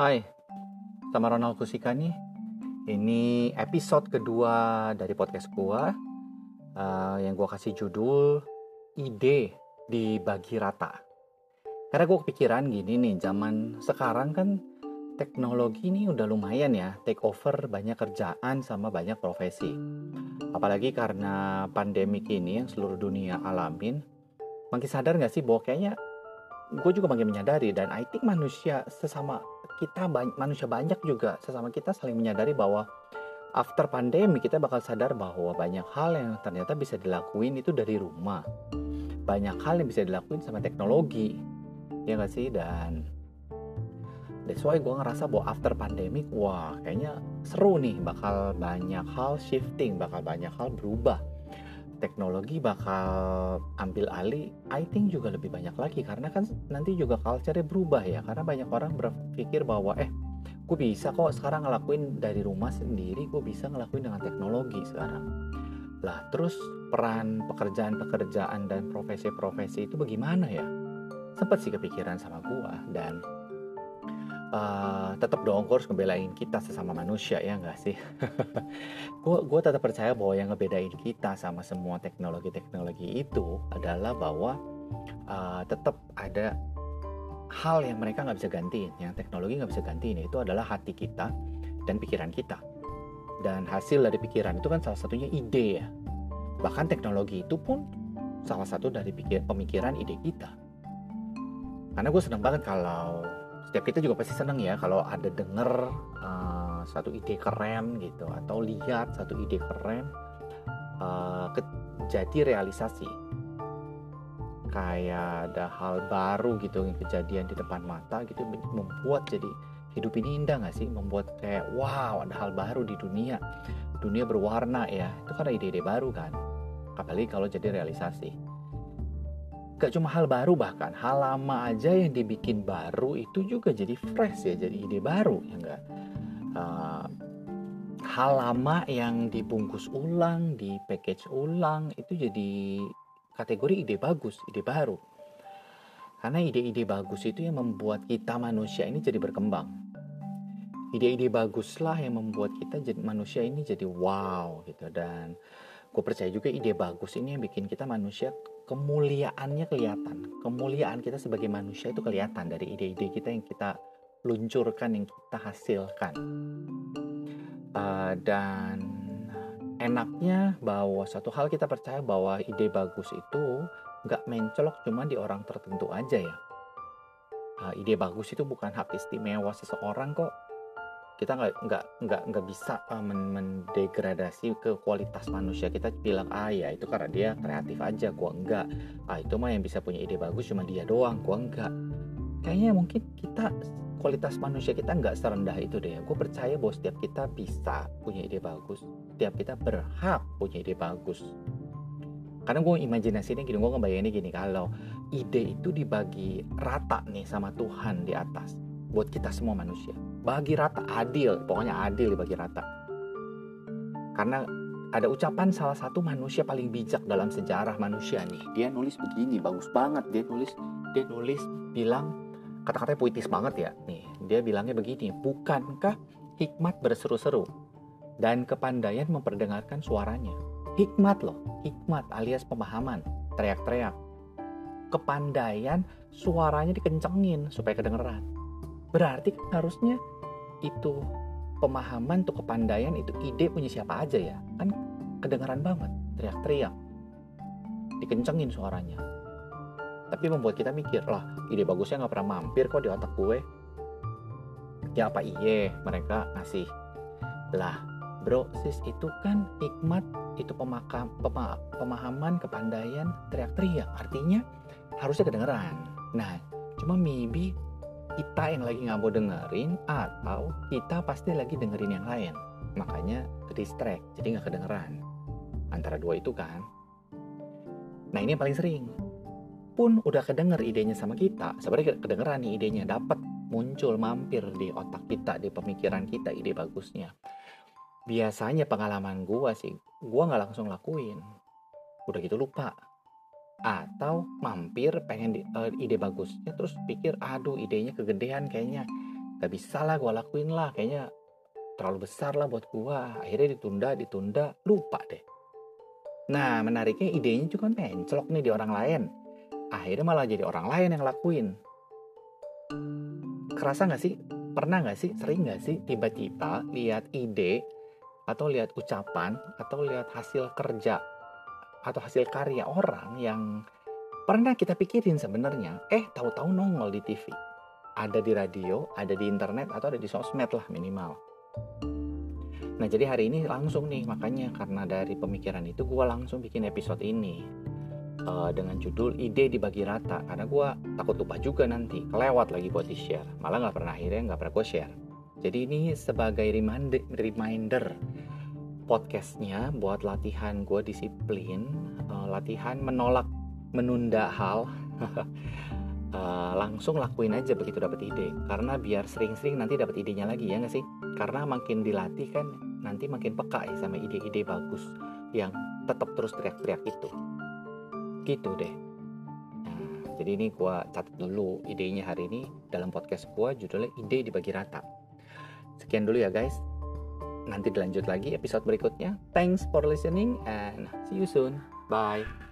Hai, sama Ronald Kusika nih. Ini episode kedua dari podcast gua uh, yang gua kasih judul ide dibagi rata. Karena gue kepikiran gini nih, zaman sekarang kan teknologi ini udah lumayan ya, take over banyak kerjaan sama banyak profesi. Apalagi karena pandemik ini yang seluruh dunia alamin, makin sadar nggak sih bahwa kayaknya gue juga makin menyadari dan I think manusia sesama kita manusia banyak juga sesama kita saling menyadari bahwa after pandemi kita bakal sadar bahwa banyak hal yang ternyata bisa dilakuin itu dari rumah. Banyak hal yang bisa dilakuin sama teknologi ya gak sih? Dan that's why gue ngerasa bahwa after pandemic wah kayaknya seru nih bakal banyak hal shifting bakal banyak hal berubah teknologi bakal ambil alih, I think juga lebih banyak lagi. Karena kan nanti juga culture-nya berubah ya. Karena banyak orang berpikir bahwa eh gue bisa kok sekarang ngelakuin dari rumah sendiri gue bisa ngelakuin dengan teknologi sekarang. Lah terus peran pekerjaan-pekerjaan dan profesi-profesi itu bagaimana ya? Sempat sih kepikiran sama gue dan uh, tetap dong gue harus ngebelain kita sesama manusia ya nggak sih? Gue gue tetap percaya bahwa yang ngebedain kita sama semua teknologi-teknologi itu adalah bahwa uh, tetap ada hal yang mereka nggak bisa gantiin yang teknologi nggak bisa gantiin itu adalah hati kita dan pikiran kita. Dan hasil dari pikiran itu kan salah satunya ide ya. Bahkan teknologi itu pun salah satu dari pemikiran ide kita. Karena gue seneng banget kalau setiap kita juga pasti seneng ya kalau ada denger uh, satu ide keren gitu atau lihat satu ide keren uh, jadi realisasi. Kayak ada hal baru gitu yang kejadian di depan mata gitu membuat jadi hidup ini indah gak sih? Membuat kayak wow ada hal baru di dunia. Dunia berwarna ya. Itu karena ide-ide baru kan. Apalagi kalau jadi realisasi gak cuma hal baru bahkan hal lama aja yang dibikin baru itu juga jadi fresh ya jadi ide baru ya enggak? Uh, hal lama yang dibungkus ulang di package ulang itu jadi kategori ide bagus ide baru. Karena ide-ide bagus itu yang membuat kita manusia ini jadi berkembang. Ide-ide baguslah yang membuat kita jadi manusia ini jadi wow gitu. Dan gue percaya juga ide bagus ini yang bikin kita manusia kemuliaannya kelihatan. Kemuliaan kita sebagai manusia itu kelihatan dari ide-ide kita yang kita luncurkan, yang kita hasilkan. Uh, dan enaknya bahwa satu hal kita percaya bahwa ide bagus itu nggak mencolok cuma di orang tertentu aja ya. Uh, ide bagus itu bukan hak istimewa seseorang kok, kita nggak nggak nggak nggak bisa uh, mendegradasi ke kualitas manusia kita bilang ah ya itu karena dia kreatif aja gua enggak. Ah itu mah yang bisa punya ide bagus cuma dia doang gua enggak. Kayaknya mungkin kita kualitas manusia kita nggak serendah itu deh. Gue percaya bahwa setiap kita bisa punya ide bagus setiap kita berhak punya ide bagus. Karena gue imajinasinya gini gue ngebayanginnya gini kalau ide itu dibagi rata nih sama Tuhan di atas buat kita semua manusia. Bagi rata adil. Pokoknya adil dibagi rata. Karena ada ucapan salah satu manusia paling bijak dalam sejarah manusia nih. Dia nulis begini bagus banget. Dia nulis dia nulis bilang kata-katanya puitis banget ya. Nih dia bilangnya begini bukankah hikmat berseru-seru dan kepandaian memperdengarkan suaranya? Hikmat loh hikmat alias pemahaman teriak-teriak. Kepandaian suaranya dikencengin supaya kedengeran berarti harusnya itu pemahaman tuh kepandaian itu ide punya siapa aja ya? Kan kedengaran banget teriak-teriak. Dikencengin suaranya. Tapi membuat kita mikir lah ide bagusnya nggak pernah mampir kok di otak gue. Ya apa iye mereka ngasih. Lah bro sis itu kan hikmat itu pemakam pema, pemahaman kepandaian teriak-teriak. Artinya harusnya kedengeran. Nah cuma maybe kita yang lagi nggak mau dengerin atau kita pasti lagi dengerin yang lain. Makanya distract jadi nggak kedengeran. Antara dua itu kan. Nah ini yang paling sering. Pun udah kedenger idenya sama kita sebenarnya kedengeran nih idenya. Dapat muncul mampir di otak kita di pemikiran kita ide bagusnya. Biasanya pengalaman gua sih gua nggak langsung lakuin. Udah gitu lupa atau mampir pengen di, uh, ide bagusnya terus pikir aduh idenya kegedean kayaknya. Gak bisa lah gue lakuin lah kayaknya terlalu besar lah buat gue akhirnya ditunda ditunda lupa deh. Nah menariknya idenya juga menclok nih di orang lain. Akhirnya malah jadi orang lain yang lakuin. Kerasa nggak sih? Pernah nggak sih? Sering nggak sih tiba-tiba lihat ide atau lihat ucapan atau lihat hasil kerja atau hasil karya orang yang pernah kita pikirin sebenarnya. Eh tahu-tahu nongol di TV ada di radio ada di internet atau ada di sosmed lah minimal. Nah jadi hari ini langsung nih makanya karena dari pemikiran itu gue langsung bikin episode ini uh, dengan judul ide dibagi rata. Karena gue takut lupa juga nanti kelewat lagi buat di share malah nggak pernah akhirnya nggak pernah gue share. Jadi ini sebagai reminder reminder podcastnya buat latihan gue disiplin uh, latihan menolak menunda hal uh, langsung lakuin aja begitu dapat ide. Karena biar sering-sering nanti dapat idenya lagi ya nggak sih? Karena makin dilatih kan nanti makin peka ya sama ide-ide bagus yang tetap terus teriak-teriak itu. Gitu deh. Nah, jadi ini gue catat dulu idenya hari ini. Dalam podcast gue judulnya ide dibagi rata. Sekian dulu ya guys nanti dilanjut lagi episode berikutnya. Thanks for listening and see you soon. Bye